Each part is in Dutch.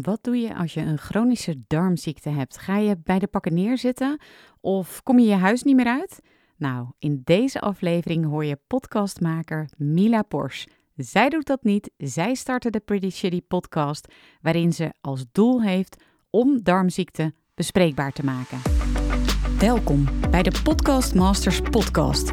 Wat doe je als je een chronische darmziekte hebt? Ga je bij de pakken neerzitten of kom je je huis niet meer uit? Nou, in deze aflevering hoor je podcastmaker Mila Pors. Zij doet dat niet. Zij startte de Pretty Shitty podcast, waarin ze als doel heeft om darmziekte bespreekbaar te maken. Welkom bij de Podcast Masters podcast,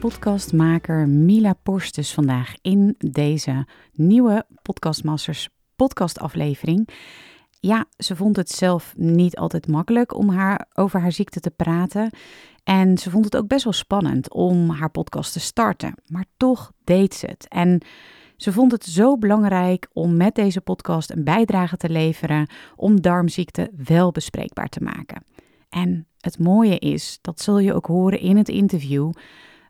Podcastmaker Mila Porstes vandaag in deze nieuwe Podcast Masters podcastaflevering. Ja, ze vond het zelf niet altijd makkelijk om haar, over haar ziekte te praten. En ze vond het ook best wel spannend om haar podcast te starten. Maar toch deed ze het. En ze vond het zo belangrijk om met deze podcast een bijdrage te leveren om darmziekte wel bespreekbaar te maken. En het mooie is, dat zul je ook horen in het interview,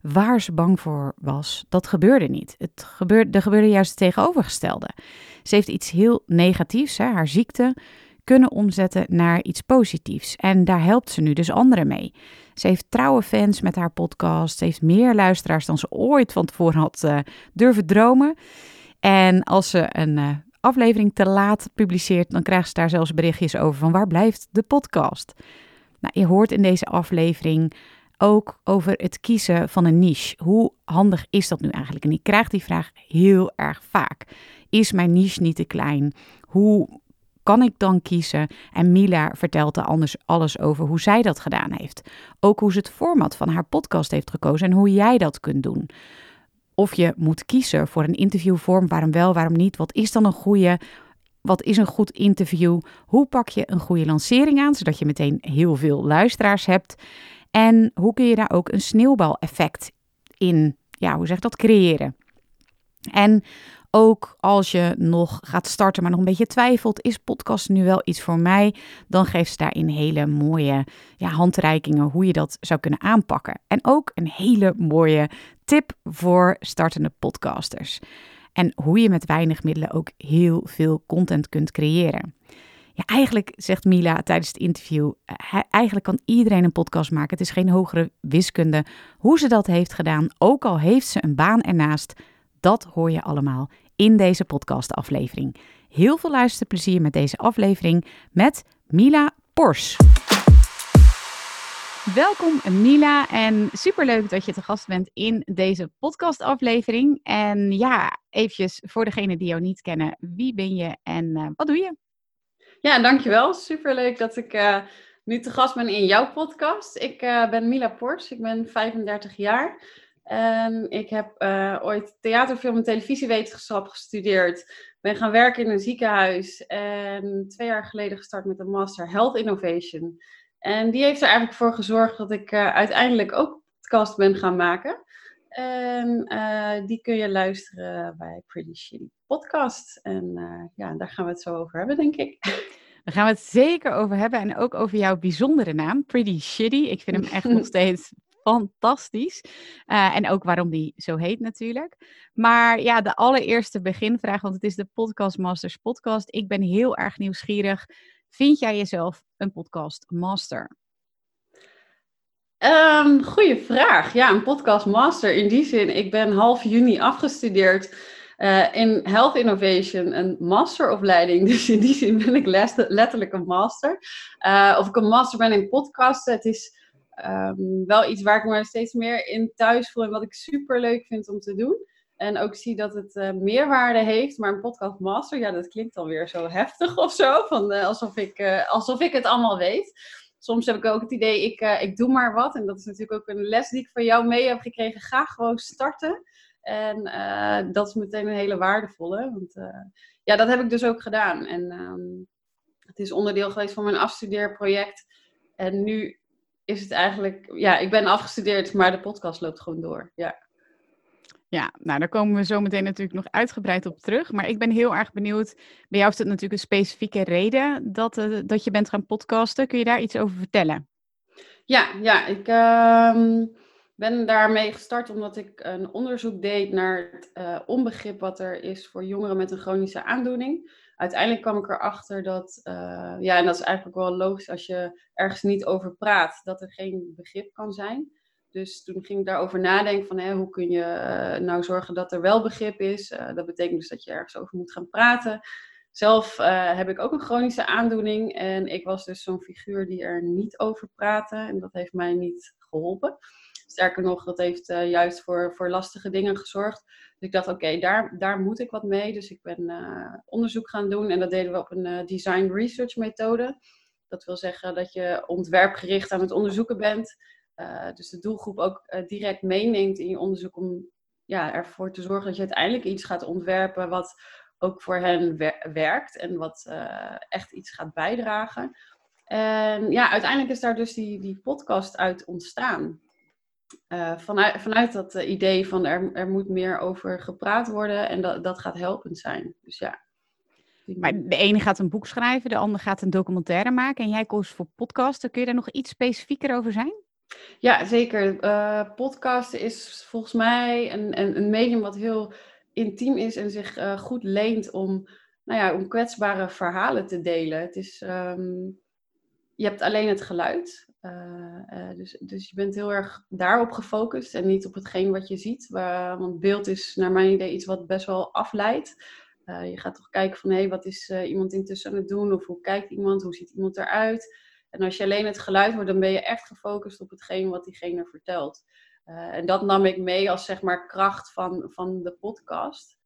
waar ze bang voor was, dat gebeurde niet. Het gebeurde, er gebeurde juist het tegenovergestelde. Ze heeft iets heel negatiefs, hè, haar ziekte, kunnen omzetten naar iets positiefs. En daar helpt ze nu dus anderen mee. Ze heeft trouwe fans met haar podcast. Ze heeft meer luisteraars dan ze ooit van tevoren had uh, durven dromen. En als ze een uh, aflevering te laat publiceert, dan krijgt ze daar zelfs berichtjes over van waar blijft de podcast. Nou, je hoort in deze aflevering ook over het kiezen van een niche. Hoe handig is dat nu eigenlijk? En ik krijg die vraag heel erg vaak. Is mijn niche niet te klein? Hoe kan ik dan kiezen? En Mila vertelt er anders alles over hoe zij dat gedaan heeft. Ook hoe ze het format van haar podcast heeft gekozen en hoe jij dat kunt doen. Of je moet kiezen voor een interviewvorm, waarom wel, waarom niet? Wat is dan een goede? Wat is een goed interview? Hoe pak je een goede lancering aan, zodat je meteen heel veel luisteraars hebt? En hoe kun je daar ook een sneeuwbaleffect in, ja, hoe zeg dat, creëren? En ook als je nog gaat starten, maar nog een beetje twijfelt, is podcast nu wel iets voor mij? Dan geeft ze daarin hele mooie ja, handreikingen hoe je dat zou kunnen aanpakken. En ook een hele mooie tip voor startende podcasters. En hoe je met weinig middelen ook heel veel content kunt creëren. Eigenlijk zegt Mila tijdens het interview, eh, eigenlijk kan iedereen een podcast maken. Het is geen hogere wiskunde. Hoe ze dat heeft gedaan, ook al heeft ze een baan ernaast, dat hoor je allemaal in deze podcastaflevering. Heel veel luisterplezier met deze aflevering met Mila Pors. Welkom Mila en superleuk dat je te gast bent in deze podcastaflevering. En ja, eventjes voor degenen die jou niet kennen, wie ben je en uh, wat doe je? Ja, dankjewel. Superleuk dat ik uh, nu te gast ben in jouw podcast. Ik uh, ben Mila Pors, ik ben 35 jaar. En ik heb uh, ooit theater, film en televisiewetenschap gestudeerd. Ben gaan werken in een ziekenhuis. En twee jaar geleden gestart met een master Health Innovation. En die heeft er eigenlijk voor gezorgd dat ik uiteindelijk ook podcast ben gaan maken. En uh, die kun je luisteren bij Pretty Shitty Podcast. En uh, ja, daar gaan we het zo over hebben, denk ik. Daar gaan we het zeker over hebben. En ook over jouw bijzondere naam, Pretty Shitty. Ik vind hem echt nog steeds fantastisch. Uh, en ook waarom die zo heet natuurlijk. Maar ja, de allereerste beginvraag, want het is de Podcast Masters podcast. Ik ben heel erg nieuwsgierig. Vind jij jezelf een podcast master? Um, goeie vraag. Ja, een podcast master in die zin. Ik ben half juni afgestudeerd uh, in Health Innovation, een masteropleiding. Dus in die zin ben ik letterlijk een master. Uh, of ik een master ben in podcasten. Het is um, wel iets waar ik me steeds meer in thuis voel en wat ik super leuk vind om te doen. En ook zie dat het uh, meerwaarde heeft. Maar een podcast master, ja, dat klinkt alweer zo heftig of zo. Alsof, ik, alsof ik het allemaal weet soms heb ik ook het idee, ik, uh, ik doe maar wat. En dat is natuurlijk ook een les die ik van jou mee heb gekregen. Ga gewoon starten. En uh, dat is meteen een hele waardevolle. Want uh, ja, dat heb ik dus ook gedaan. En um, het is onderdeel geweest van mijn afstudeerproject. En nu is het eigenlijk, ja, ik ben afgestudeerd, maar de podcast loopt gewoon door. Ja. Ja, nou daar komen we zo meteen natuurlijk nog uitgebreid op terug. Maar ik ben heel erg benieuwd. Bij jou is het natuurlijk een specifieke reden dat, uh, dat je bent gaan podcasten. Kun je daar iets over vertellen? Ja, ja ik uh, ben daarmee gestart omdat ik een onderzoek deed naar het uh, onbegrip wat er is voor jongeren met een chronische aandoening. Uiteindelijk kwam ik erachter dat, uh, ja, en dat is eigenlijk wel logisch als je ergens niet over praat, dat er geen begrip kan zijn. Dus toen ging ik daarover nadenken van hè, hoe kun je uh, nou zorgen dat er wel begrip is. Uh, dat betekent dus dat je ergens over moet gaan praten. Zelf uh, heb ik ook een chronische aandoening en ik was dus zo'n figuur die er niet over praatte en dat heeft mij niet geholpen. Sterker nog, dat heeft juist voor, voor lastige dingen gezorgd. Dus ik dacht, oké, daar, daar moet ik wat mee. Dus ik ben onderzoek gaan doen en dat deden we op een design research methode. Dat wil zeggen dat je ontwerpgericht aan het onderzoeken bent. Uh, dus de doelgroep ook uh, direct meeneemt in je onderzoek om ja, ervoor te zorgen dat je uiteindelijk iets gaat ontwerpen wat ook voor hen wer werkt en wat uh, echt iets gaat bijdragen. En ja, uiteindelijk is daar dus die, die podcast uit ontstaan. vanuit, vanuit dat idee van er, er moet meer over gepraat worden en dat, dat gaat helpend zijn. Dus ja. Maar de ene gaat een boek schrijven, de ander gaat een documentaire maken en jij koos voor podcasten. Kun je daar nog iets specifieker over zijn? Ja, zeker. Uh, is volgens mij een, een, een, medium wat heel intiem is en zich uh, goed leent om, nou ja, om kwetsbare verhalen te delen. Het is, um, je hebt alleen het geluid. Uh, dus, dus je bent heel erg daarop gefocust en niet op hetgeen wat je ziet. Want beeld is naar mijn idee iets wat best wel afleidt. je gaat toch kijken van hé, hey, wat is iemand intussen aan het doen? Of hoe kijkt iemand? Hoe ziet iemand eruit? En als je alleen het geluid hoort, dan ben je echt gefocust op hetgeen wat diegene vertelt. Uh, en dat nam ik mee als zeg maar kracht van, van de podcast.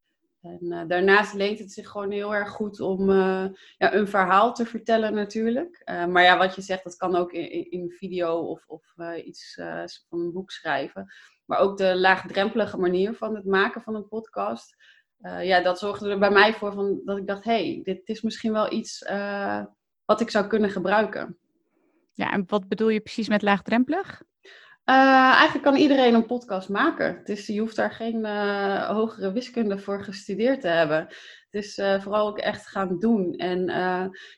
En uh, daarnaast leent het zich gewoon heel erg goed om uh, ja, een verhaal te vertellen natuurlijk. maar ja, wat je zegt, dat kan ook in, in video of, of iets van een boek schrijven. Maar ook de laagdrempelige manier van het maken van een podcast. ja, dat zorgde er bij mij voor van, dat ik dacht, hé, hey, dit is misschien wel iets wat ik zou kunnen gebruiken. Ja, en wat bedoel je precies met laagdrempelig? Uh, eigenlijk kan iedereen een podcast maken. Dus je hoeft daar geen uh, hogere wiskunde voor gestudeerd te hebben. Het is uh, vooral ook echt gaan doen. En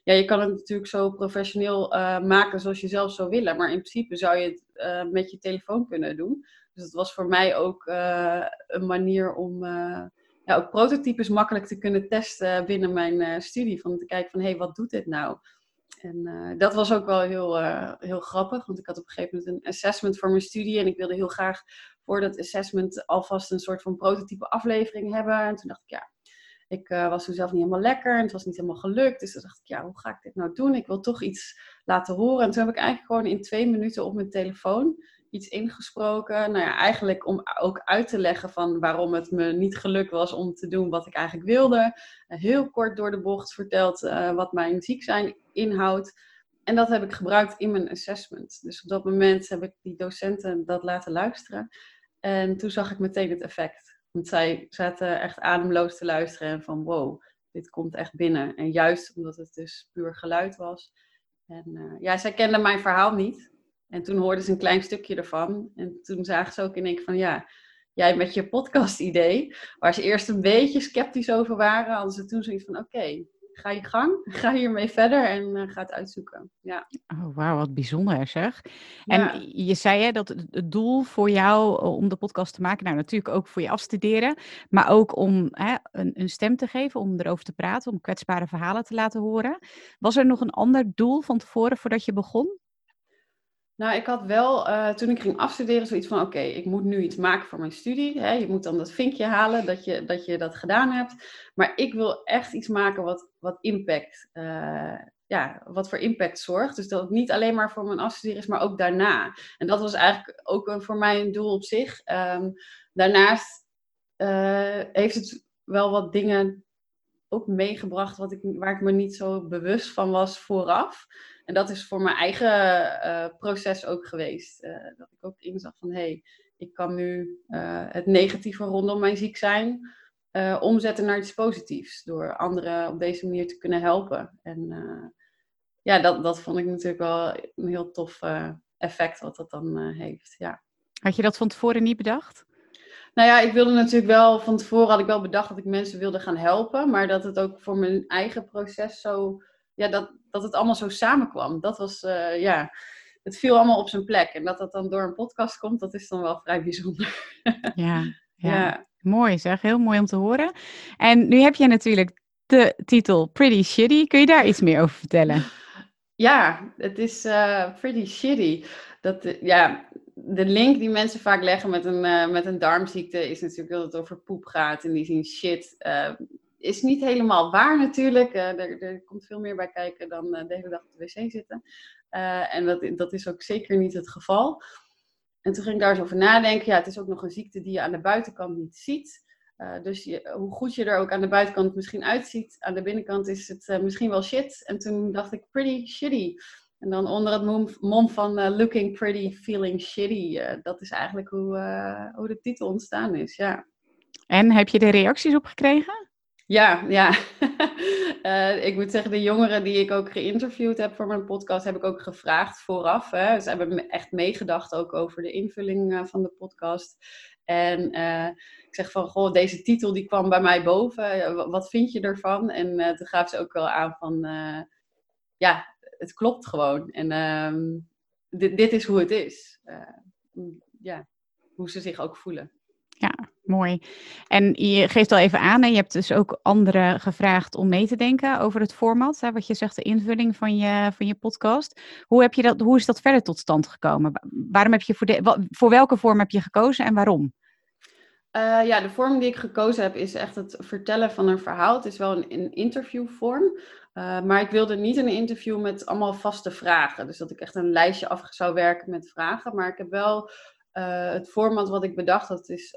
ja, je kan het natuurlijk zo professioneel maken zoals je zelf zou willen. Maar in principe zou je het met je telefoon kunnen doen. Dus het was voor mij ook een manier om ja, ook prototypes makkelijk te kunnen testen binnen mijn studie. Van te kijken van, hé, hey, wat doet dit nou? En uh, dat was ook wel heel, uh, heel grappig, want ik had op een gegeven moment een assessment voor mijn studie en ik wilde heel graag voor dat assessment alvast een soort van prototype aflevering hebben. En toen dacht ik, ja, ik uh, was toen zelf niet helemaal lekker en het was niet helemaal gelukt. Dus toen dacht ik, ja, hoe ga ik dit nou doen? Ik wil toch iets laten horen. En toen heb ik eigenlijk gewoon in twee minuten op mijn telefoon iets ingesproken. Nou ja, eigenlijk om ook uit te leggen van waarom het me niet gelukt was om te doen wat ik eigenlijk wilde. heel kort door de bocht verteld wat mijn ziek zijn inhoudt. En dat heb ik gebruikt in mijn assessment. Dus op dat moment heb ik die docenten dat laten luisteren. En toen zag ik meteen het effect. Want zij zaten echt ademloos te luisteren en van wow, dit komt echt binnen. En juist omdat het dus puur geluid was. En uh, ja, zij kenden mijn verhaal niet. En toen hoorden ze een klein stukje ervan. En toen zagen ze ook in één van ja, jij met je podcast idee, waar ze eerst een beetje sceptisch over waren, hadden ze toen zoiets van oké, ga je gang, ga hiermee verder en uh, ga het uitzoeken. Ja. Oh, wauw, wat bijzonder zeg. En je zei hè, dat het doel voor jou eh, om de podcast te maken, nou natuurlijk ook voor je afstuderen, maar ook om hè, een, een, stem te geven, om erover te praten, om kwetsbare verhalen te laten horen. Was er nog een ander doel van tevoren voordat je begon? Nou, ik had wel, uh, toen ik ging afstuderen, zoiets van: oké, ik moet nu iets maken voor mijn studie. Hè? Je moet dan dat vinkje halen dat je, dat je dat gedaan hebt. Maar ik wil echt iets maken wat, wat impact, uh, ja, wat voor impact zorgt. Dus dat het niet alleen maar voor mijn afstuderen is, maar ook daarna. En dat was eigenlijk ook voor mij een doel op zich. Um, daarnaast uh, heeft het wel wat dingen ook meegebracht wat ik, waar ik me niet zo bewust van was vooraf. En dat is voor mijn eigen uh, proces ook geweest. Uh, dat ik ook inzag van hé, hey, ik kan nu uh, het negatieve rondom mijn ziek zijn omzetten naar iets positiefs. Door anderen op deze manier te kunnen helpen. En ja, dat, dat vond ik natuurlijk wel een heel tof effect wat dat dan heeft. Ja. Had je dat van tevoren niet bedacht? Nou ja, ik wilde natuurlijk wel, van tevoren had ik wel bedacht dat ik mensen wilde gaan helpen, maar dat het ook voor mijn eigen proces zo, ja, dat, dat het allemaal zo samenkwam. Dat was, uh, ja, het viel allemaal op zijn plek. En dat dat dan door een podcast komt, dat is dan wel vrij bijzonder. ja, ja, mooi zeg, heel mooi om te horen. En nu heb je natuurlijk de titel Pretty Shitty. Kun je daar iets meer over vertellen? Ja, het is uh, Pretty Shitty. Dat, uh, ja, de link die mensen vaak leggen met een, uh, met een darmziekte is natuurlijk dat het over poep gaat. In die zin shit is niet helemaal waar natuurlijk. Er, er, komt veel meer bij kijken dan de hele dag op de wc zitten. en dat, dat is ook zeker niet het geval. En toen ging ik daar eens over nadenken. Ja, het is ook nog een ziekte die je aan de buitenkant niet ziet. Uh, dus je, hoe goed je er ook aan de buitenkant misschien uitziet, aan de binnenkant is het uh, misschien wel shit. En toen dacht ik, pretty shitty. En dan onder het mom, van uh, looking pretty, feeling shitty. dat is eigenlijk hoe, hoe de titel ontstaan is, ja. En heb je er reacties op gekregen? Ja, ja. ik moet zeggen, de jongeren die ik ook geïnterviewd heb voor mijn podcast, heb ik ook gevraagd vooraf. Hè. Ze hebben echt meegedacht ook over de invulling van de podcast. En zeg van, goh, deze titel die kwam bij mij boven. Wat vind je ervan? En uh, toen gaf ze ook wel aan van, ja, het klopt gewoon. En ehm, dit, dit is hoe het is. Ja, hoe ze zich ook voelen. Mooi. En je geeft al even aan, en je hebt dus ook anderen gevraagd om mee te denken over het format, hè, wat je zegt, de invulling van je, van je podcast. Hoe, heb je dat, hoe is dat verder tot stand gekomen? Waarom heb je voor, de, voor welke vorm heb je gekozen en waarom? Uh, ja, de vorm die ik gekozen heb is echt het vertellen van een verhaal. Het is wel een, interviewvorm. Uh, maar ik wilde niet een interview met allemaal vaste vragen. Dus dat ik echt een lijstje af zou werken met vragen. Maar ik heb wel uh, het format wat ik bedacht, dat is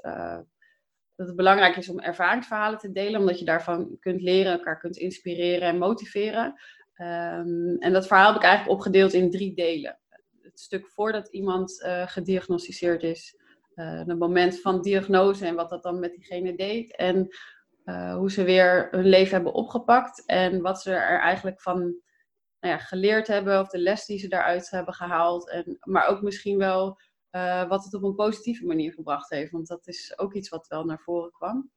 dat het belangrijk is om ervaringsverhalen te delen. Omdat je daarvan kunt leren, elkaar kunt inspireren en motiveren. Um, en dat verhaal heb ik eigenlijk opgedeeld in drie delen. Het stuk voordat iemand gediagnosticeerd is uh, het moment van diagnose en wat dat dan met diegene deed. En uh, hoe ze weer hun leven hebben opgepakt en wat ze er eigenlijk van nou ja, geleerd hebben of de les die ze daaruit hebben gehaald. En, maar ook misschien wel uh, wat het op een positieve manier gebracht heeft, want dat is ook iets wat wel naar voren kwam.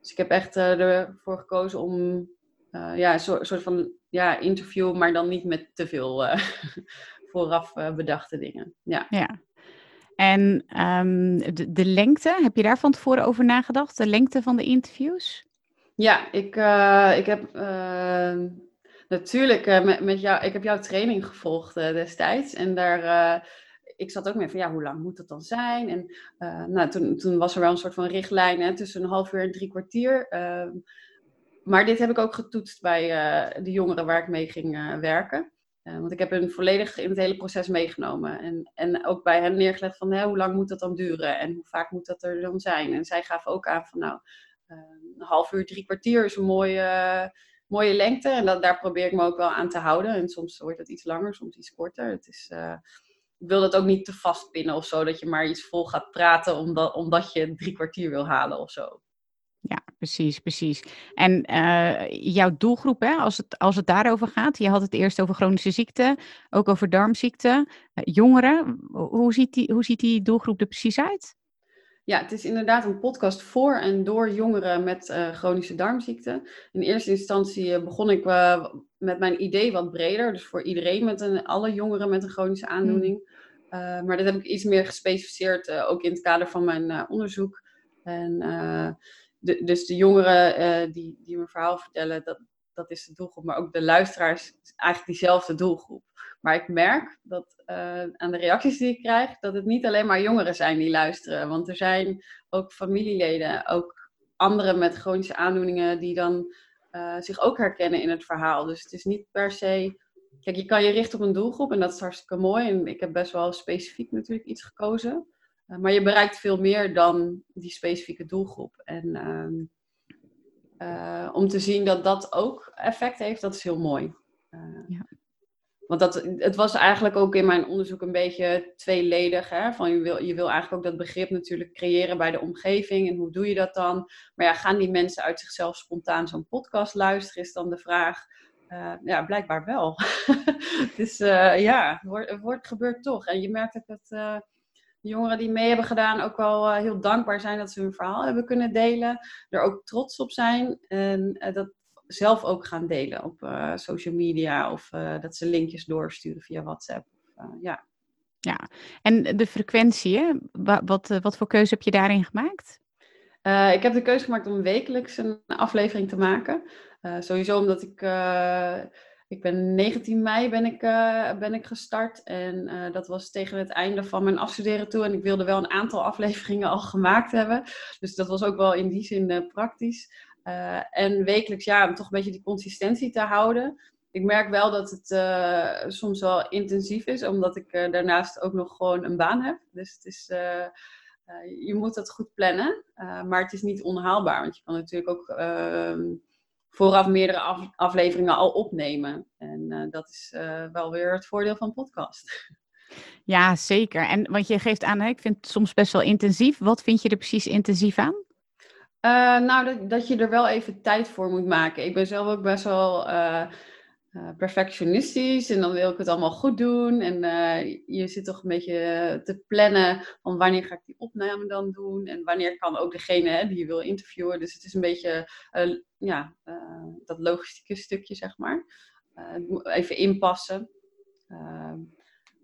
Dus ik heb echt ervoor gekozen om ja, een soort, soort van ja, interview, maar dan niet met te veel vooraf bedachte dingen. Ja. ja. En um, de, de, lengte, heb je daar van tevoren over nagedacht? De lengte van de interviews? Ja, ik, uh, ik heb uh, natuurlijk uh, met, met jou, ik heb jouw training gevolgd destijds. En daar, ik zat ook mee van, ja, hoe lang moet dat dan zijn? En nou, toen, toen was er wel een soort van richtlijn hè, tussen een half uur en drie kwartier. Ehm, maar dit heb ik ook getoetst bij de jongeren waar ik mee ging werken. Uh, want ik heb hen volledig in het hele proces meegenomen. En, en ook bij hen neergelegd van hoe lang moet dat dan duren en hoe vaak moet dat er dan zijn. En zij gaven ook aan van nou, een half uur, drie kwartier is een mooie, mooie lengte. En dat, daar probeer ik me ook wel aan te houden. En soms wordt het iets langer, soms iets korter. Het is, wil dat ook niet te vastpinnen of zo, dat je maar iets vol gaat praten omdat, omdat je drie kwartier wil halen of zo. Ja, precies, precies. En uh, jouw doelgroep, hè, als, het, als het daarover gaat, je had het eerst over chronische ziekte, ook over darmziekte, uh, jongeren. Hoe ziet, die, hoe ziet die doelgroep er precies uit? Ja, het is inderdaad een podcast voor en door jongeren met uh, chronische darmziekte. In eerste instantie begon ik met mijn idee wat breder, dus voor iedereen, met een, alle jongeren met een chronische hmm. aandoening. Mm. maar dat heb ik iets meer gespecificeerd, ook in het kader van mijn onderzoek. En de, dus de jongeren die, die mijn verhaal vertellen, dat, dat is de doelgroep. Maar ook de luisteraars is eigenlijk diezelfde doelgroep. Maar ik merk dat uh, aan de reacties die ik krijg, dat het niet alleen maar jongeren zijn die luisteren. Want er zijn ook familieleden, ook anderen met chronische aandoeningen die dan uh, zich ook herkennen in het verhaal. Dus het is niet per se. Kijk, je kan je richten op een doelgroep en dat is hartstikke mooi. En ik heb best wel specifiek natuurlijk iets gekozen. Eh, maar je bereikt veel meer dan die specifieke doelgroep. En ehm, eh, om te zien dat dat ook effect heeft, dat is heel mooi. Eh, ja. Want dat, het was eigenlijk ook in mijn onderzoek een beetje tweeledig. Hè? Van je, wil, je wil eigenlijk ook dat begrip natuurlijk creëren bij de omgeving. En hoe doe je dat dan? Maar ja, gaan die mensen uit zichzelf spontaan zo'n podcast luisteren, is dan de vraag. ja, blijkbaar wel. dus ja, het wordt, gebeurt toch. En je merkt dat het de jongeren die mee hebben gedaan ook wel heel dankbaar zijn dat ze hun verhaal hebben kunnen delen. Er ook trots op zijn en dat zelf ook gaan delen op social media of dat ze linkjes doorsturen via WhatsApp. ja. Ja, en de frequentie, Wat, wat voor keuze heb je daarin gemaakt? Ik heb de keuze gemaakt om wekelijks een aflevering te maken. Sowieso omdat ik, ik ben 19 mei ben ik, ben ik gestart en dat was tegen het einde van mijn afstuderen toe en ik wilde wel een aantal afleveringen al gemaakt hebben. Dus dat was ook wel in die zin praktisch. En wekelijks, ja, om toch een beetje die consistentie te houden. Ik merk wel dat het soms wel intensief is, omdat ik daarnaast ook nog gewoon een baan heb. Dus het is eh, je moet dat goed plannen, eh, maar het is niet onhaalbaar. Want je kan natuurlijk ook ehm, vooraf meerdere afleveringen al opnemen. En eh, dat is wel weer het voordeel van podcast. Ja, zeker. En want je geeft aan, ik vind het soms best wel intensief. Wat vind je er precies intensief aan? Nou, dat, je er wel even tijd voor moet maken. Ik ben zelf ook best wel uh, perfectionistisch en dan wil ik het allemaal goed doen. En je zit toch een beetje te plannen van wanneer ga ik die opname dan doen en wanneer kan ook degene hè, die je wil interviewen. Dus het is een beetje ja, dat logistieke stukje, zeg maar. even inpassen.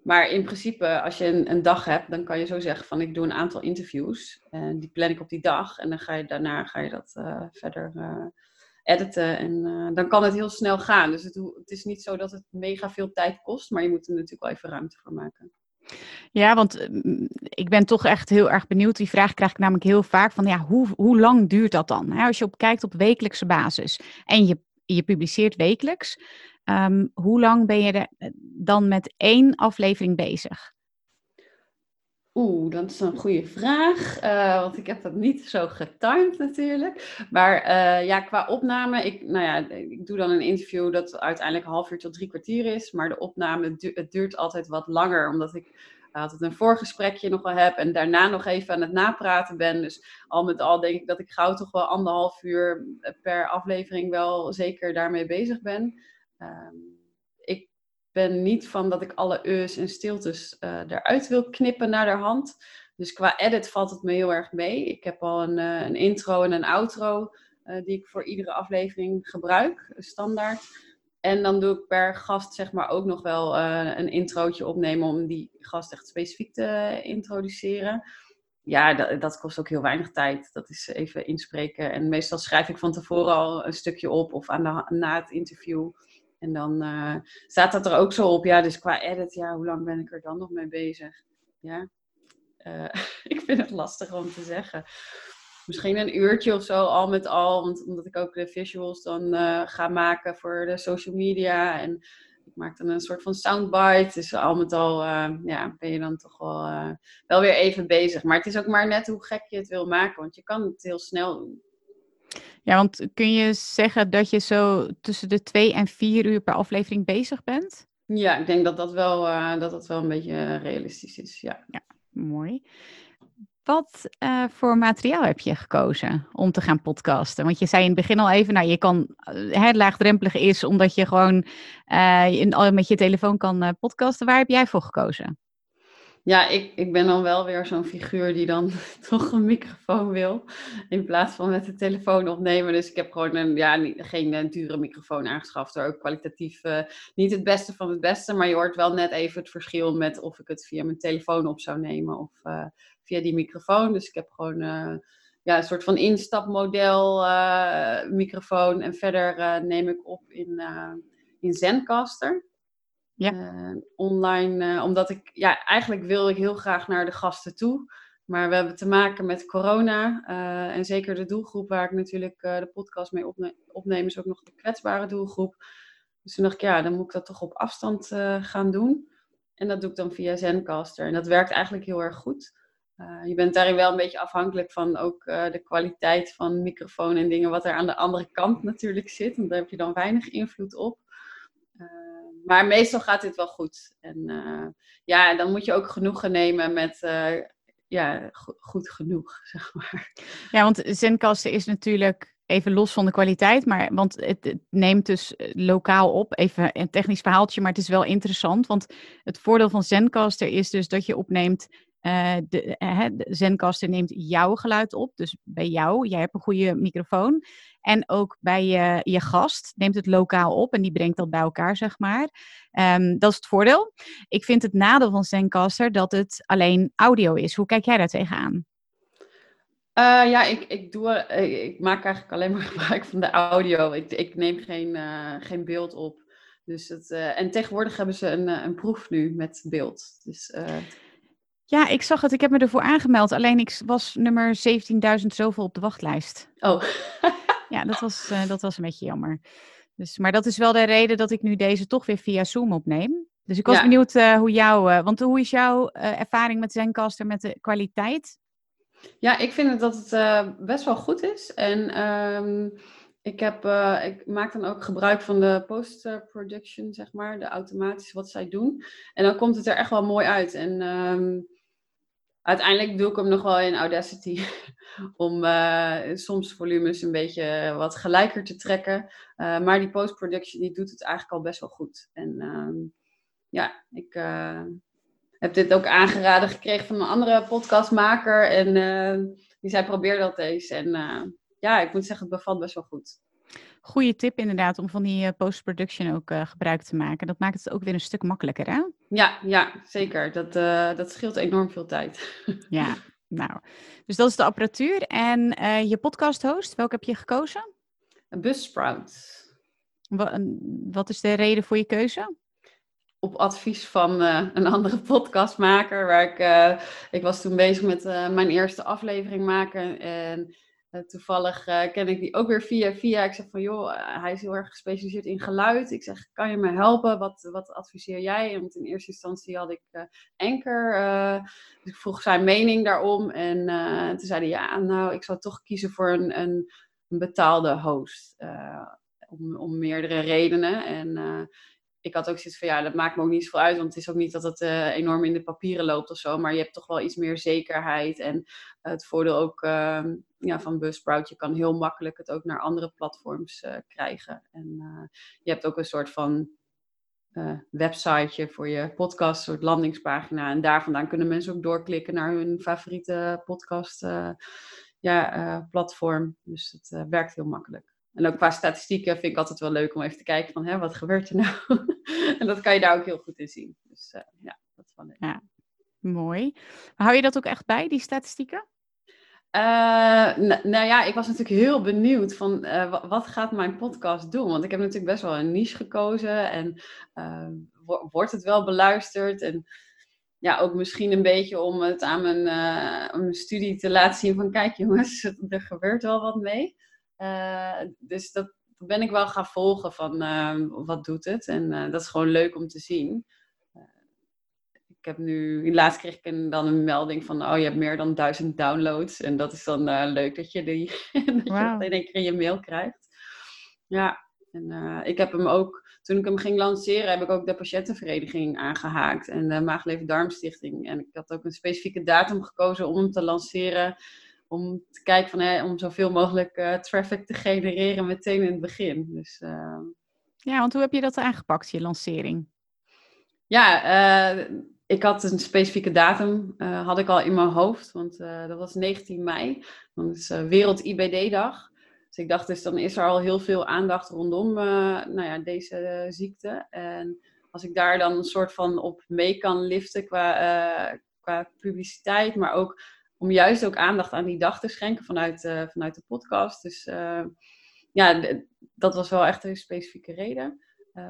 Maar in principe, als je een, een, dag hebt, dan kan je zo zeggen van ik doe een aantal interviews. En die plan ik op die dag en dan ga je daarna ga je dat verder editen. En uh, dan kan het heel snel gaan. Dus het, het, is niet zo dat het mega veel tijd kost, maar je moet er natuurlijk wel even ruimte voor maken. Ja, want ik ben toch echt heel erg benieuwd. Die vraag krijg ik namelijk heel vaak van ja, hoe, hoe lang duurt dat dan? als je op kijkt op wekelijkse basis en je, je publiceert wekelijks, um, hoe lang ben je eh, dan met één aflevering bezig? Oeh, dat is een goede vraag. Uh, want ik heb dat niet zo getimed natuurlijk. Maar uh, ja, qua opname, ik, nou ja, ik doe dan een interview dat uiteindelijk een half uur tot drie kwartier is. Maar de opname, het duurt altijd wat langer, omdat ik altijd een voorgesprekje nog wel heb en daarna nog even aan het napraten ben. Dus al met al denk ik dat ik gauw toch wel anderhalf uur per aflevering wel zeker daarmee bezig ben. Um, ben niet van dat ik alle eus en stiltes uh, eruit wil knippen naar de hand. Dus qua edit valt het me heel erg mee. Ik heb al een, uh, een intro en een outro uh, die ik voor iedere aflevering gebruik, standaard. En dan doe ik per gast zeg maar ook nog wel een introotje opnemen om die gast echt specifiek te introduceren. Ja, dat, dat, kost ook heel weinig tijd. Dat is even inspreken. En meestal schrijf ik van tevoren al een stukje op of aan na het interview en dan uh, staat dat er ook zo op. Ja, dus qua edit, ja, hoe lang ben ik er dan nog mee bezig? Ja, uh, ik vind het lastig om te zeggen. Misschien een uurtje of zo, al met al. Want, omdat ik ook de visuals dan uh, ga maken voor de social media. En ik maak dan een soort van soundbite. Dus al met al ja, ben je dan toch wel, wel weer even bezig. Maar het is ook maar net hoe gek je het wil maken. Want je kan het heel snel doen. Ja, want kun je zeggen dat je zo tussen de twee en vier uur per aflevering bezig bent? Ja, ik denk dat dat wel, uh, dat dat wel een beetje realistisch is. Ja, ja mooi. Wat uh, voor materiaal heb je gekozen om te gaan podcasten? Want je zei in het begin al even, nou, je kan uh, laagdrempelig is omdat je gewoon uh, met je telefoon kan podcasten. Waar heb jij voor gekozen? Ja, ik, ik ben dan wel weer zo'n figuur die dan toch een microfoon wil. In plaats van met de telefoon opnemen. Dus ik heb gewoon een, ja, geen uh, dure microfoon aangeschaft. Er ook kwalitatief uh, niet het beste van het beste. Maar je hoort wel net even het verschil met of ik het via mijn telefoon op zou nemen. Of uh, via die microfoon. Dus ik heb gewoon ja, een soort van instapmodel microfoon. En verder neem ik op in, in Zencaster. Ja. Uh, online, uh, omdat ik, ja, eigenlijk wil ik heel graag naar de gasten toe. Maar we hebben te maken met corona. Uh, en zeker de doelgroep waar ik natuurlijk de podcast mee opne opneem, is ook nog de kwetsbare doelgroep. Dus toen dacht ik, ja, dan moet ik dat toch op afstand gaan doen. En dat doe ik dan via Zencaster. En dat werkt eigenlijk heel erg goed. je bent daarin wel een beetje afhankelijk van ook de kwaliteit van microfoon en dingen, wat er aan de andere kant natuurlijk zit. Want daar heb je dan weinig invloed op maar meestal gaat dit wel goed. En uh, ja, dan moet je ook genoegen nemen met uh, ja, goed genoeg, zeg maar. Ja, want Zenkasten is natuurlijk even los van de kwaliteit, maar want het, neemt dus eh, lokaal op. Even een technisch verhaaltje, maar het is wel interessant, want het voordeel van Zencaster is dus dat je opneemt de, de Zencaster neemt jouw geluid op, dus bij jou. Jij hebt een goede microfoon. En ook bij je, je gast neemt het lokaal op en die brengt dat bij elkaar, zeg maar. Ehm, dat is het voordeel. Ik vind het nadeel van Zencaster dat het alleen audio is. Hoe kijk jij daar tegenaan? Uh, ja, ik, ik, doe, ik, maak eigenlijk alleen maar gebruik van de audio. Ik, ik neem geen, geen beeld op. Dus het, en tegenwoordig hebben ze een, een proef nu met beeld. Dus, ja, ik zag het. Ik heb me ervoor aangemeld. Alleen ik was nummer 17.000 zoveel op de wachtlijst. Oh. ja, dat was, dat was een beetje jammer. Dus, maar dat is wel de reden dat ik nu deze toch weer via Zoom opneem. Dus ik was benieuwd hoe jouw... want hoe is jouw ervaring met Zencaster met de kwaliteit? Ja, ik vind dat het best wel goed is. En um, ik, heb, uh, ik maak dan ook gebruik van de post-production, zeg maar, de automatisch wat zij doen. En dan komt het er echt wel mooi uit. En um, uiteindelijk doe ik hem nog wel in Audacity om uh, soms volumes een beetje wat gelijker te trekken. maar die post-production die doet het eigenlijk al best wel goed. En um, ja, ik heb dit ook aangeraden gekregen van een andere podcastmaker. En die zei, probeer dat eens. En ja, ik moet zeggen, het bevalt best wel goed. Goeie tip inderdaad, om van die uh, post-production ook gebruik te maken. Dat maakt het ook weer een stuk makkelijker, hè? Ja, ja zeker. Dat, dat scheelt enorm veel tijd. ja, nou. Dus dat is de apparatuur. En je podcast host, welke heb je gekozen? Buzzsprout. Wat, wat is de reden voor je keuze? op advies van uh, een andere podcastmaker. Waar ik, uh, ik was toen bezig met uh, mijn eerste aflevering maken. En toevallig ken ik die ook weer via via. Ik zeg van joh, hij is heel erg gespecialiseerd in geluid. Ik zeg, kan je me helpen? Wat, wat adviseer jij? Want in eerste instantie had ik Anker. dus ik vroeg zijn mening daarom. En toen zei hij, ja, nou, ik zou toch kiezen voor een, een, een betaalde host. om, om meerdere redenen. En ik had ook zoiets van ja, dat maakt me ook niet zoveel uit. Want het is ook niet dat het uh, enorm in de papieren loopt of zo. Maar je hebt toch wel iets meer zekerheid. En het voordeel ook uh, ja, van Buzzsprout, je kan heel makkelijk het ook naar andere platforms uh, krijgen. En eh, je hebt ook een soort van websiteje voor je podcast, een soort landingspagina. En daar vandaan kunnen mensen ook doorklikken naar hun favoriete podcast ja, platform. Dus het werkt heel makkelijk. En ook qua statistieken vind ik altijd wel leuk om even te kijken van hè, wat gebeurt er nou? en dat kan je daar ook heel goed in zien. Dus uh, ja, dat is wel leuk. Ja, mooi. hou je dat ook echt bij, die statistieken? Uh, nou ja, ik was natuurlijk heel benieuwd van uh, wat gaat mijn podcast doen? Want ik heb natuurlijk best wel een niche gekozen en wordt het wel beluisterd? En ja, ook misschien een beetje om het aan mijn, mijn studie te laten zien van kijk jongens, er gebeurt wel wat mee. Uh, dus dat, ben ik wel gaan volgen van uh, wat doet het. En uh, dat is gewoon leuk om te zien. ik heb nu, laatst kreeg ik een, dan een melding van, oh je hebt meer dan duizend downloads. En dat is dan leuk dat je, die, dat wow. je in één keer in je mail krijgt. Ja, en ik heb hem ook, toen ik hem ging lanceren, heb ik ook de patiëntenvereniging aangehaakt. En de Maagleven Darmstichting. En ik had ook een specifieke datum gekozen om hem te lanceren om te kijken van, hè, om zoveel mogelijk uh, traffic te genereren meteen in het begin. Dus, uh... Ja, want hoe heb je dat aangepakt, je lancering? Ja, uh, ik had een specifieke datum, had ik al in mijn hoofd, want dat was 19 mei. Dat is Wereld IBD-dag. Dus ik dacht dus, dan is er al heel veel aandacht rondom nou ja, deze ziekte. En als ik daar dan een soort van op mee kan liften qua, qua publiciteit, maar ook om juist ook aandacht aan die dag te schenken vanuit, uh, vanuit de podcast. Dus uh, ja, dat was wel echt een specifieke reden. Uh,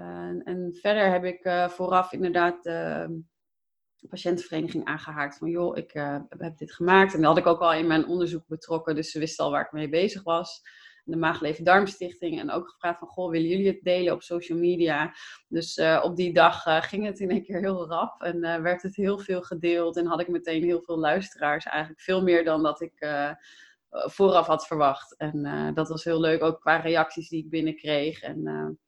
en verder heb ik vooraf inderdaad de patiëntenvereniging aangehaakt van joh, ik heb dit gemaakt. En dat had ik ook al in mijn onderzoek betrokken, dus ze wisten al waar ik mee bezig was de Maagleven Darmstichting. En ook gevraagd van, goh, willen jullie het delen op social media? Dus uh, op die dag uh, ging het in een keer heel rap en uh, werd het heel veel gedeeld. En had ik meteen heel veel luisteraars. Eigenlijk veel meer dan dat ik vooraf had verwacht. En dat was heel leuk, ook qua reacties die ik binnenkreeg. En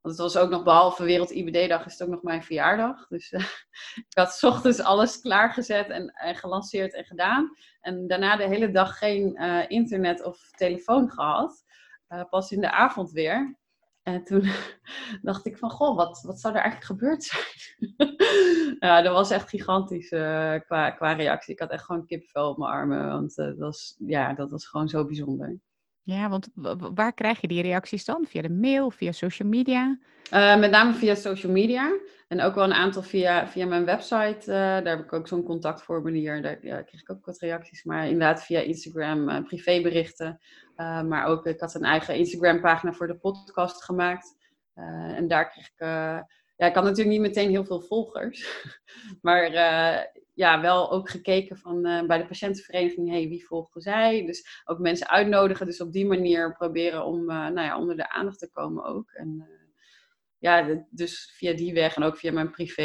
want het was ook nog, behalve Wereld IBD-dag, is het ook nog mijn verjaardag. Dus uh, ik had s ochtends alles klaargezet en, en gelanceerd en gedaan. En daarna de hele dag geen uh, internet of telefoon gehad. Uh, pas in de avond weer. En toen dacht ik van, goh, wat, wat zou er eigenlijk gebeurd zijn? ja, dat was echt gigantisch qua, qua reactie. Ik had echt gewoon kipvel op mijn armen, want dat, was, ja, dat was gewoon zo bijzonder. Ja, want waar krijg je die reacties dan? Via de mail, via social media? Uh, met name via social media. En ook wel een aantal via, via mijn website. Uh, daar heb ik ook zo'n contactformulier. Daar ja, kreeg ik ook wat reacties. Maar inderdaad via Instagram, uh, privéberichten. maar ook, ik had een eigen Instagram pagina voor de podcast gemaakt. en daar kreeg ik... ja, ik had natuurlijk niet meteen heel veel volgers. maar ja, wel ook gekeken van uh, bij de patiëntenvereniging, hey, wie volgen zij? Dus ook mensen uitnodigen, dus op die manier proberen om uh, nou ja, onder de aandacht te komen ook. En uh, ja, dus via die weg en ook via mijn privé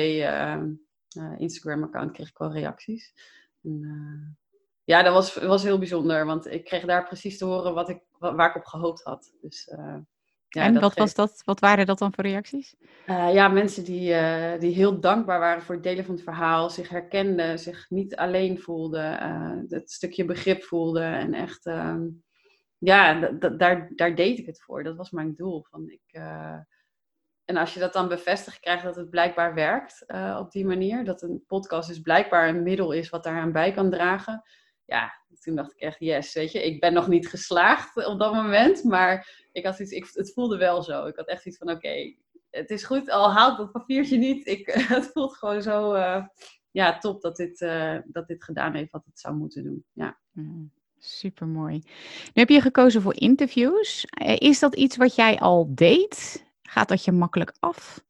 Instagram-account kreeg ik wel reacties. En, ja, dat was, was heel bijzonder, want ik kreeg daar precies te horen wat ik, waar ik op gehoopt had. Dus ja, en wat, was dat, wat waren dat dan voor reacties? Uh, ja, mensen die, uh, die heel dankbaar waren voor het delen van het verhaal, zich herkenden, zich niet alleen voelden, uh, het stukje begrip voelden en echt, ehm, ja, daar, daar deed ik het voor. Dat was mijn doel. Van ik, en als je dat dan bevestigd krijgt dat het blijkbaar werkt op die manier, dat een podcast dus blijkbaar een middel is wat daaraan bij kan dragen, ja, toen dacht ik echt, yes, weet je, ik ben nog niet geslaagd op dat moment, maar ik had iets, ik, het voelde wel zo. Ik had echt iets van, oké, het is goed, al haalt dat papiertje niet. Ik, het voelt gewoon zo, uh, ja, top dat dit, uh, dat dit gedaan heeft wat het zou moeten doen. Ja. Mm, Super mooi. Nu heb je gekozen voor interviews. Eh, is dat iets wat jij al deed? Gaat dat je makkelijk af?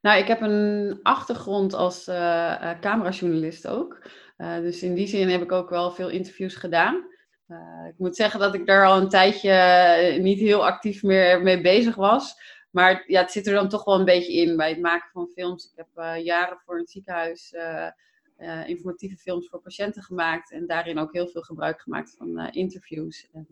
Nou, ik heb een achtergrond als uh, camerajournalist ook. Uh, dus in die zin heb ik ook wel veel interviews gedaan. Uh, ik moet zeggen dat ik daar al een tijdje eh, niet heel actief meer mee bezig was. Maar ja, het zit er dan toch wel een beetje in bij het maken van films. Ik heb jaren voor een ziekenhuis informatieve films voor patiënten gemaakt. En daarin ook heel veel gebruik gemaakt van interviews. En,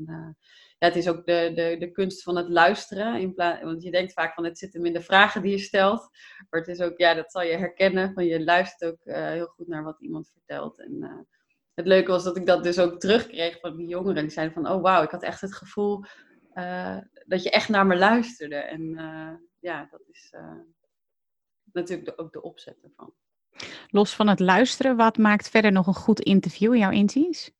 ja, het is ook de, de, de kunst van het luisteren. In want je denkt vaak van het zit hem in de vragen die je stelt. Maar het is ook, ja, dat zal je herkennen. Van je luistert ook heel goed naar wat iemand vertelt. En het leuke was dat ik dat dus ook terugkreeg van die jongeren. Die zeiden van, oh wauw, ik had echt het gevoel dat je echt naar me luisterde. En ja, dat is natuurlijk ook de opzet ervan. Los van het luisteren, wat maakt verder nog een goed interview in jouw inziens?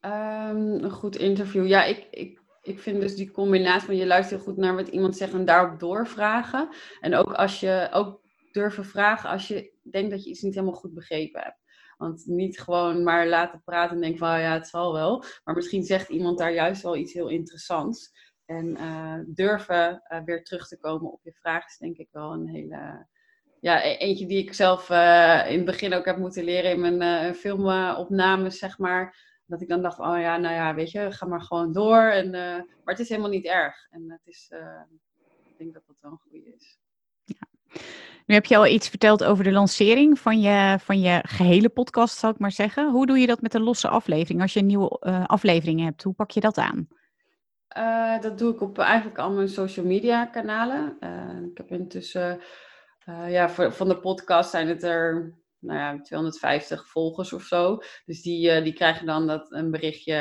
Um, een goed interview, ja, ik, ik, ik vind dus die combinatie van je luistert goed naar wat iemand zegt en daarop doorvragen. En ook als je ook durven vragen als je denkt dat je iets niet helemaal goed begrepen hebt. Want niet gewoon maar laten praten en denken van oh ja, het zal wel. Maar misschien zegt iemand daar juist wel iets heel interessants. En uh, durven uh, weer terug te komen op je vraag is denk ik wel een hele... Ja, e-, eentje die ik zelf uh, in het begin ook heb moeten leren in mijn filmopnames, zeg maar. Dat ik dan dacht, oh ja, nou ja, weet je, ga maar gewoon door. En, maar het is helemaal niet erg. En het is, ik denk dat dat wel een goede is. Ja. Nu heb je al iets verteld over de lancering van je, van je gehele podcast, zal ik maar zeggen. Hoe doe je dat met een losse aflevering? Als je een nieuwe uh, aflevering hebt, hoe pak je dat aan? Uh, dat doe ik op eigenlijk al mijn social media kanalen. Uh, ik heb intussen, ja, voor, van de podcast zijn het er nou ja, 250 volgers of zo. Dus die, die krijgen dan dat, een berichtje.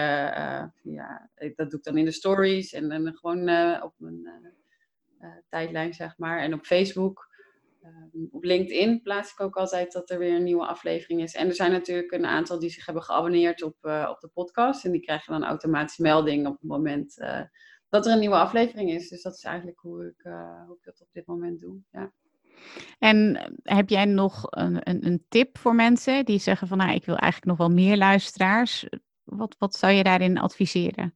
ja, dat doe ik dan in de stories en dan gewoon op mijn tijdlijn, zeg maar. En op Facebook. Ehm, op LinkedIn plaats ik ook altijd dat er weer een nieuwe aflevering is. En er zijn natuurlijk een aantal die zich hebben geabonneerd op, op de podcast. En die krijgen dan automatisch melding op het moment dat er een nieuwe aflevering is. Dus dat is eigenlijk hoe ik, hoe ik dat op dit moment doe. Ja. En heb jij nog een, een, een, tip voor mensen die zeggen van nou, ik wil eigenlijk nog wel meer luisteraars? Wat, wat zou je daarin adviseren?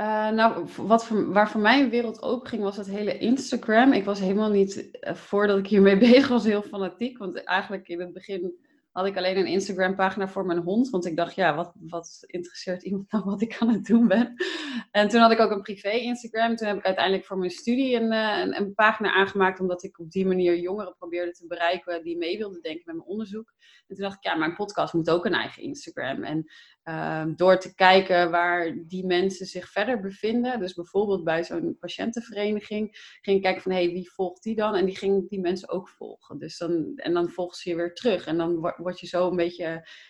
Uh, nou, wat voor, waar voor mij een wereld open ging, was het hele Instagram. Ik was helemaal niet, uh, voordat ik hiermee bezig was, heel fanatiek. Want eigenlijk in het begin had ik alleen een Instagram-pagina voor mijn hond. Want ik dacht, ja, wat, wat interesseert iemand nou wat ik aan het doen ben? En toen had ik ook een privé-Instagram. Toen heb ik uiteindelijk voor mijn studie een, uh, een, een, pagina aangemaakt. Omdat ik op die manier jongeren probeerde te bereiken die mee wilden denken met mijn onderzoek. En toen dacht ik, ja, mijn podcast moet ook een eigen Instagram. En Ehm, door te kijken waar die mensen zich verder bevinden. Dus bijvoorbeeld bij zo'n patiëntenvereniging ging ik kijken van hé, hey, wie volgt die dan? En die ging die mensen ook volgen. Dus dan, en dan volgen ze je weer terug. En dan word je zo een beetje,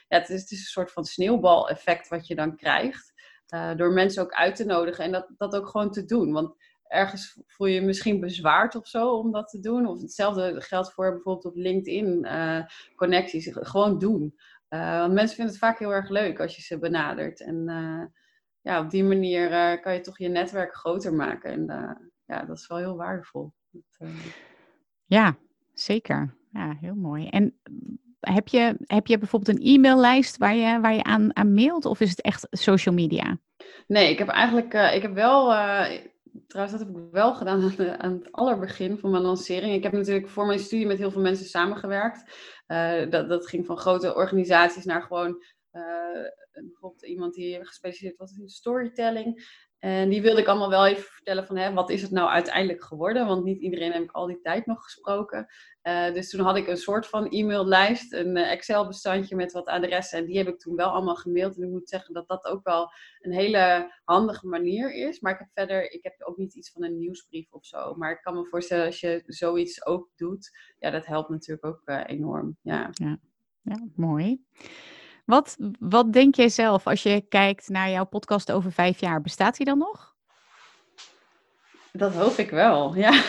ja, het is, het is een soort van sneeuwbaleffect wat je dan krijgt. Uh, door mensen ook uit te nodigen en dat, dat ook gewoon te doen. Want ergens voel je je misschien bezwaard of zo om dat te doen. Of hetzelfde geldt voor bijvoorbeeld op LinkedIn uh, connecties. Gewoon doen. Uh, want mensen vinden het vaak heel erg leuk als je ze benadert. En ja, op die manier kan je toch je netwerk groter maken. En ja, dat is wel heel waardevol. ja, zeker. Ja, heel mooi. En heb je, heb je bijvoorbeeld een e-maillijst waar je, waar je aan, aan mailt? Of is het echt social media? Nee, ik heb eigenlijk, ik heb wel, trouwens dat heb ik wel gedaan aan, aan, het allerbegin van mijn lancering. Ik heb natuurlijk voor mijn studie met heel veel mensen samengewerkt. Uh, dat, dat ging van grote organisaties naar gewoon bijvoorbeeld iemand die gespecialiseerd was in storytelling. En die wilde ik allemaal wel even vertellen van hè, wat is het nou uiteindelijk geworden? Want niet iedereen heb ik al die tijd nog gesproken. Uh, dus toen had ik een soort van e-maillijst, een uh, Excel-bestandje met wat adressen. En die heb ik toen wel allemaal gemaild. En ik moet zeggen dat dat ook wel een hele handige manier is. Maar ik heb verder, ik heb ook niet iets van een nieuwsbrief of zo. Maar ik kan me voorstellen als je zoiets ook doet, ja, dat helpt natuurlijk ook uh, enorm. Ja. ja, mooi. Wat, wat denk jij zelf als je kijkt naar jouw podcast over vijf jaar? Bestaat die dan nog? Dat hoop ik wel, ja.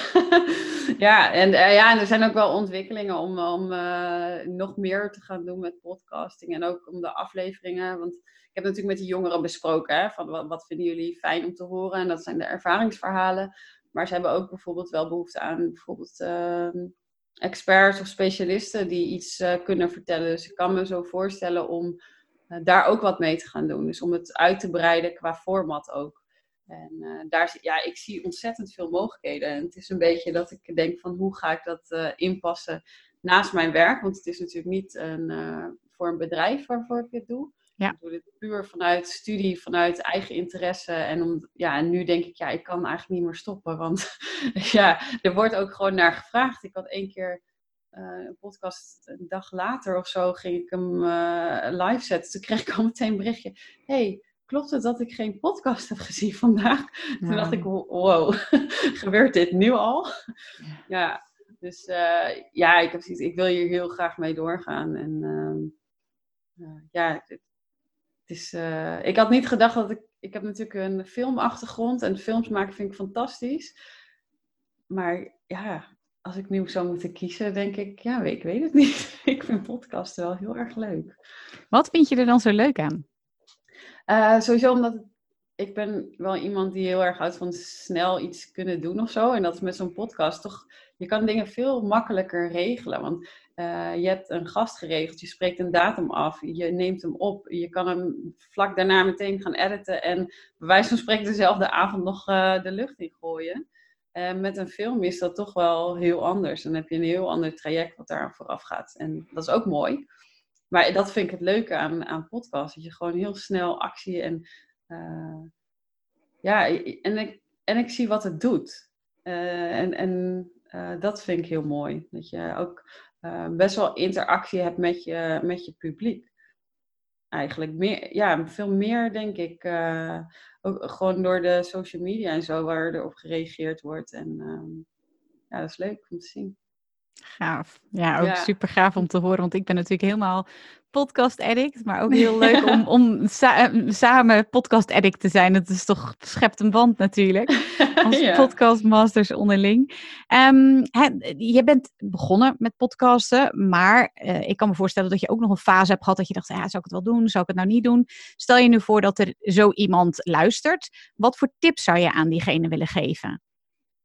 ja, en, uh, ja, er zijn ook wel ontwikkelingen om, om uh, nog meer te gaan doen met podcasting. En ook om de afleveringen. Want ik heb natuurlijk met de jongeren besproken. Hè, van wat, vinden jullie fijn om te horen? En dat zijn de ervaringsverhalen. Maar ze hebben ook bijvoorbeeld wel behoefte aan bijvoorbeeld uh, experts of specialisten die iets uh, kunnen vertellen. Dus ik kan me zo voorstellen om uh, daar ook wat mee te gaan doen. Dus om het uit te breiden qua format ook. En uh, daar, ja, ik zie ontzettend veel mogelijkheden. En het is een beetje dat ik denk van hoe ga ik dat inpassen naast mijn werk. Want het is natuurlijk niet een, voor een bedrijf waarvoor ik dit doe. Ja. Ik doe dit puur vanuit studie, vanuit eigen interesse. En, om, ja, en nu denk ik, ja, ik kan eigenlijk niet meer stoppen. Want ja, er wordt ook gewoon naar gevraagd. Ik had één keer uh, een podcast, een dag later of zo, ging ik hem uh, live zetten. Toen kreeg ik al meteen een berichtje. hey, klopt het dat ik geen podcast heb gezien vandaag? Ja. Toen dacht ik, wow, gebeurt dit nu al? Ja, ja dus uh, ja, ik, heb, ik wil hier heel graag mee doorgaan. En ehm, ja, is, uh, ik had niet gedacht dat ik. Ik heb natuurlijk een filmachtergrond en films maken vind ik fantastisch. Maar ja, als ik nu zou moeten kiezen, denk ik, ja, ik weet het niet. ik vind podcasten wel heel erg leuk. Wat vind je er dan zo leuk aan? Uh, sowieso omdat ik ben wel iemand die heel erg houdt van snel iets kunnen doen of zo. En dat is met zo'n podcast toch, je kan dingen veel makkelijker regelen. Want uh, je hebt een gast geregeld, je spreekt een datum af, je neemt hem op, je kan hem vlak daarna meteen gaan editen en bij wijze van spreken dezelfde avond nog uh, de lucht in gooien. Uh, met een film is dat toch wel heel anders. Dan heb je een heel ander traject wat daar vooraf gaat. En dat is ook mooi. Maar dat vind ik het leuke aan, aan podcasts. Dat je gewoon heel snel actie en ja, en ik, en ik zie wat het doet. en en dat vind ik heel mooi. Dat je ook uh, best wel interactie hebt met je, met je publiek. Eigenlijk meer, ja, veel meer denk ik. Uh, ook gewoon door de social media en zo, waar er op gereageerd wordt. En uh, ja, dat is leuk om te zien. Gaaf. Ja, ook ja. super gaaf om te horen, want ik ben natuurlijk helemaal podcast addict, maar ook heel leuk om, om sa samen podcast addict te zijn. Het is toch schept een band natuurlijk. Als ja. podcastmasters onderling. Um, he, je bent begonnen met podcasten, maar uh, ik kan me voorstellen dat je ook nog een fase hebt gehad dat je dacht, ja, zou ik het wel doen? Zou ik het nou niet doen? Stel je nu voor dat er zo iemand luistert. Wat voor tips zou je aan diegene willen geven?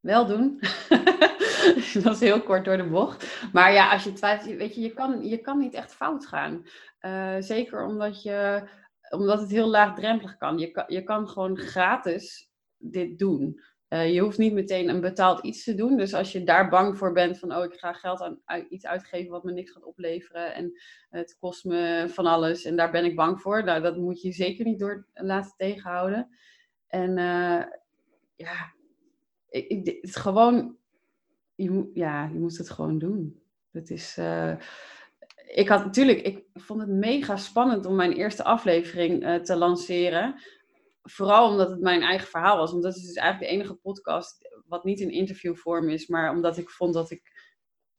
Wel doen. dat is heel kort door de bocht. Maar ja, als je twijfelt, weet je, je kan, je kan niet echt fout gaan. Uh, zeker omdat, je, omdat het heel laagdrempelig kan. Je, kan. je kan gewoon gratis dit doen. Uh, je hoeft niet meteen een betaald iets te doen. Dus als je daar bang voor bent van, oh, ik ga geld aan iets uitgeven wat me niks gaat opleveren en het kost me van alles en daar ben ik bang voor. Nou, dat moet je zeker niet door laten tegenhouden. En uh, ja, ik, ik, het gewoon je, ja, je moet het gewoon doen. Het is, uh, ik had natuurlijk, ik vond het mega spannend om mijn eerste aflevering uh, te lanceren. Vooral omdat het mijn eigen verhaal was. Want dat is dus eigenlijk de enige podcast wat niet in interviewvorm is, maar omdat ik vond dat ik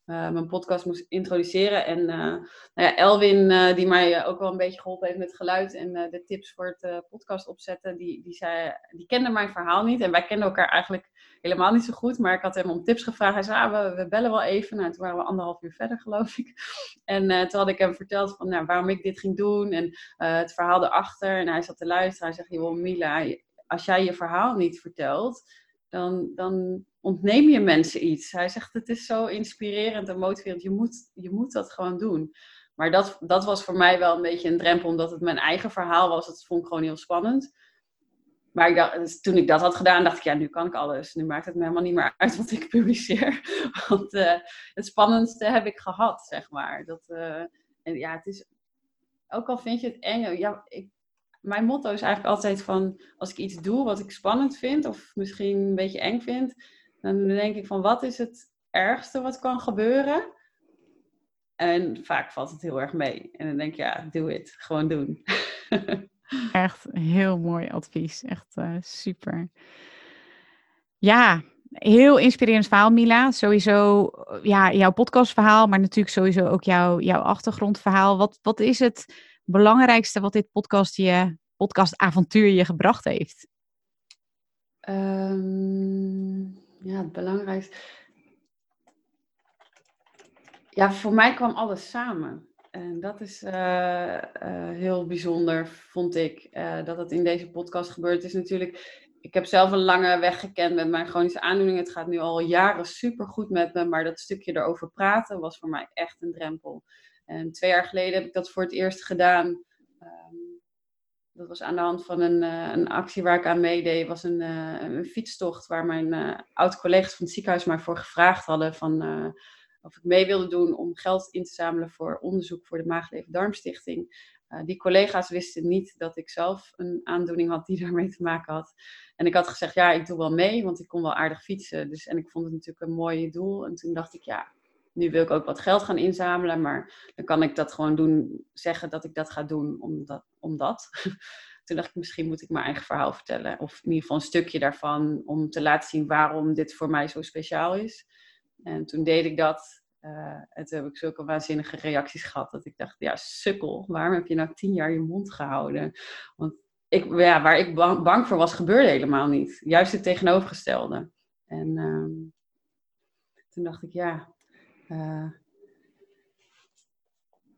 uh, mijn podcast moest introduceren. En uh, nou ja, Elwin, uh, die mij ook wel een beetje geholpen heeft met geluid en de tips voor het podcast opzetten, die, die, zei, die kende mijn verhaal niet. En wij kenden elkaar eigenlijk helemaal niet zo goed, maar ik had hem om tips gevraagd. Hij zei, ah, we, we, bellen wel even. Nou, toen waren we anderhalf uur verder, geloof ik. En toen had ik hem verteld van nou, waarom ik dit ging doen en het verhaal erachter. En hij zat te luisteren. Hij zegt, joh Mila, als jij je verhaal niet vertelt, dan, dan ontneem je mensen iets. Hij zegt, het is zo inspirerend en motiverend. Je moet, je moet dat gewoon doen. Maar dat, dat was voor mij wel een beetje een drempel, omdat het mijn eigen verhaal was. Dat vond ik gewoon heel spannend. Maar ik dus toen ik dat had gedaan, dacht ik, ja, nu kan ik alles. Nu maakt het me helemaal niet meer uit wat ik publiceer. Want uh, het spannendste heb ik gehad, zeg maar. Dat, uh, en ja, het is, ook al vind je het eng, ja, ik, mijn motto is eigenlijk altijd van, als ik iets doe wat ik spannend vind, of misschien een beetje eng vind, dan denk ik van, wat is het ergste wat kan gebeuren? En vaak valt het heel erg mee. En dan denk ik, ja, doe het. Gewoon doen. Echt heel mooi advies. Echt uh, super. Ja, heel inspirerend verhaal, Mila. Sowieso ja, jouw podcastverhaal, maar natuurlijk sowieso ook jouw, jouw achtergrondverhaal. Wat, wat is het belangrijkste wat dit podcast je, podcastavontuur je gebracht heeft? Um, ja, het belangrijkste. Ja, voor mij kwam alles samen. En dat is uh, uh, heel bijzonder, vond ik, uh, dat het in deze podcast gebeurt. Het is natuurlijk, ik heb zelf een lange weg gekend met mijn chronische aandoening. Het gaat nu al jaren super goed met me, maar dat stukje erover praten was voor mij echt een drempel. En twee jaar geleden heb ik dat voor het eerst gedaan. Um, dat was aan de hand van een, uh, een actie waar ik aan meedeed. was een, uh, een fietstocht waar mijn uh, oud-collega's van het ziekenhuis mij voor gevraagd hadden van, of ik mee wilde doen om geld in te zamelen voor onderzoek voor de Maagleven-Darmstichting. die collega's wisten niet dat ik zelf een aandoening had die daarmee te maken had. En ik had gezegd, ja, ik doe wel mee, want ik kon wel aardig fietsen. Dus, en ik vond het natuurlijk een mooi doel. En toen dacht ik, ja, nu wil ik ook wat geld gaan inzamelen, maar dan kan ik dat gewoon doen, zeggen dat ik dat ga doen omdat. omdat. Toen dacht ik, misschien moet ik mijn eigen verhaal vertellen. Of in ieder geval een stukje daarvan, om te laten zien waarom dit voor mij zo speciaal is. En toen deed ik dat. Uh, en toen heb ik zulke waanzinnige reacties gehad, dat ik dacht, ja, sukkel, waarom heb je nou tien jaar je mond gehouden? Want ik, ja, waar ik bang, voor was, gebeurde helemaal niet. Juist het tegenovergestelde. En uh, toen dacht ik, ja, uh,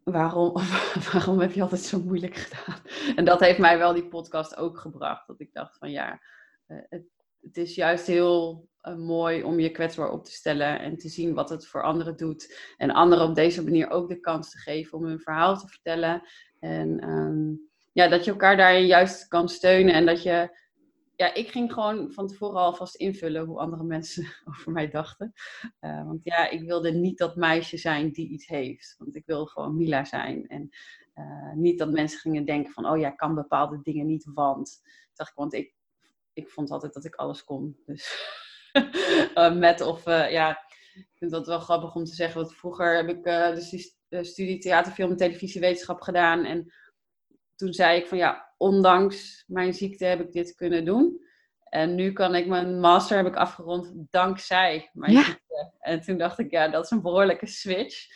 waarom, waarom heb je altijd zo moeilijk gedaan? En dat heeft mij wel die podcast ook gebracht. Dat ik dacht van ja, uh, het, het, is juist heel uh, mooi om je kwetsbaar op te stellen en te zien wat het voor anderen doet. En anderen op deze manier ook de kans te geven om hun verhaal te vertellen. En um, ja, dat je elkaar daarin juist kan steunen en dat je ja, ik ging gewoon van tevoren alvast invullen hoe andere mensen over mij dachten. Uh, want ja, ik wilde niet dat meisje zijn die iets heeft. Want ik wilde gewoon Mila zijn. En uh, niet dat mensen gingen denken van, oh ja, kan bepaalde dingen niet, want. Dacht ik, want ik, ik vond altijd dat ik alles kon. Dus uh, met of, ja, ik vind dat wel grappig om te zeggen. Want vroeger heb ik dus die studie theater, film en televisiewetenschap gedaan. En toen zei ik van ja, ondanks mijn ziekte heb ik dit kunnen doen. En nu kan ik mijn master heb ik afgerond dankzij mijn ja. ziekte. En toen dacht ik, ja, dat is een behoorlijke switch.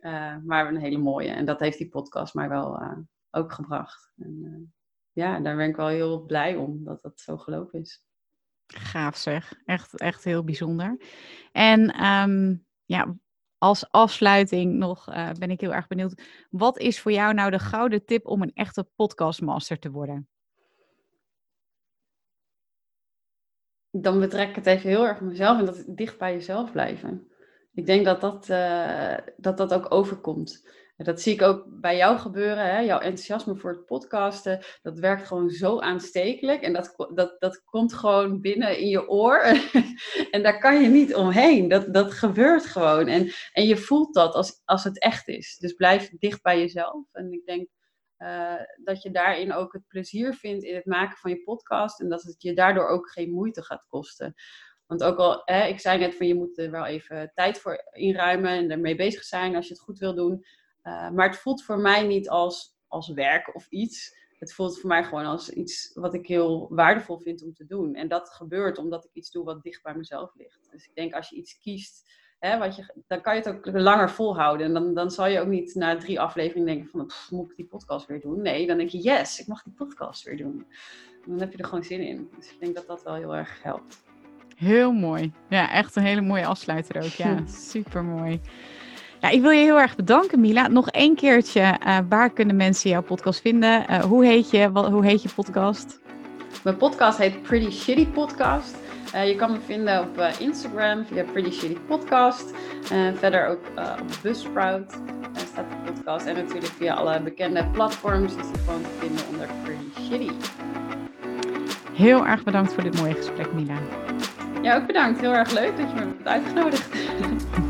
Uh, maar een hele mooie. En dat heeft die podcast mij wel uh, ook gebracht. En, uh, ja, daar ben ik wel heel blij om dat dat zo gelopen is. Gaaf zeg. Echt, echt heel bijzonder. En um, ja, als afsluiting nog uh, ben ik heel erg benieuwd. Wat is voor jou nou de gouden tip om een echte podcastmaster te worden? Dan betrek ik het even heel erg mezelf en dat dicht bij jezelf blijven. Ik denk dat dat, uh, dat, dat ook overkomt. Dat zie ik ook bij jou gebeuren. Hè? Jouw enthousiasme voor het podcasten, dat werkt gewoon zo aanstekelijk. En dat, dat, dat komt gewoon binnen in je oor. en daar kan je niet omheen. Dat, dat gebeurt gewoon. En, en je voelt dat als, als het echt is. Dus blijf dicht bij jezelf. En ik denk uh, dat je daarin ook het plezier vindt in het maken van je podcast. En dat het je daardoor ook geen moeite gaat kosten. Want ook al, hè, ik zei net van je moet er wel even tijd voor inruimen en ermee bezig zijn als je het goed wil doen. Uh, maar het voelt voor mij niet als, als werk of iets. Het voelt voor mij gewoon als iets wat ik heel waardevol vind om te doen. En dat gebeurt omdat ik iets doe wat dicht bij mezelf ligt. Dus ik denk als je iets kiest hè, wat je, dan kan je het ook langer volhouden. En dan, dan zal je ook niet na drie afleveringen denken van, moet ik die podcast weer doen? Nee, dan denk je, yes, ik mag die podcast weer doen. En dan heb je er gewoon zin in. Dus ik denk dat dat wel heel erg helpt. Heel mooi. Ja, echt een hele mooie afsluiter ook. Ja, super mooi. Ja, ik wil je heel erg bedanken, Mila. Nog één keertje, uh, waar kunnen mensen jouw podcast vinden? Uh, hoe, heet je, wat, hoe heet je podcast? Mijn podcast heet Pretty Shitty Podcast. Uh, je kan me vinden op Instagram via Pretty Shitty Podcast. verder ook op Buzzsprout staat de podcast. En natuurlijk via alle bekende platforms is die gewoon te vinden onder Pretty Shitty. Heel erg bedankt voor dit mooie gesprek, Mila. Ja, ook bedankt. Heel erg leuk dat je me hebt uitgenodigd.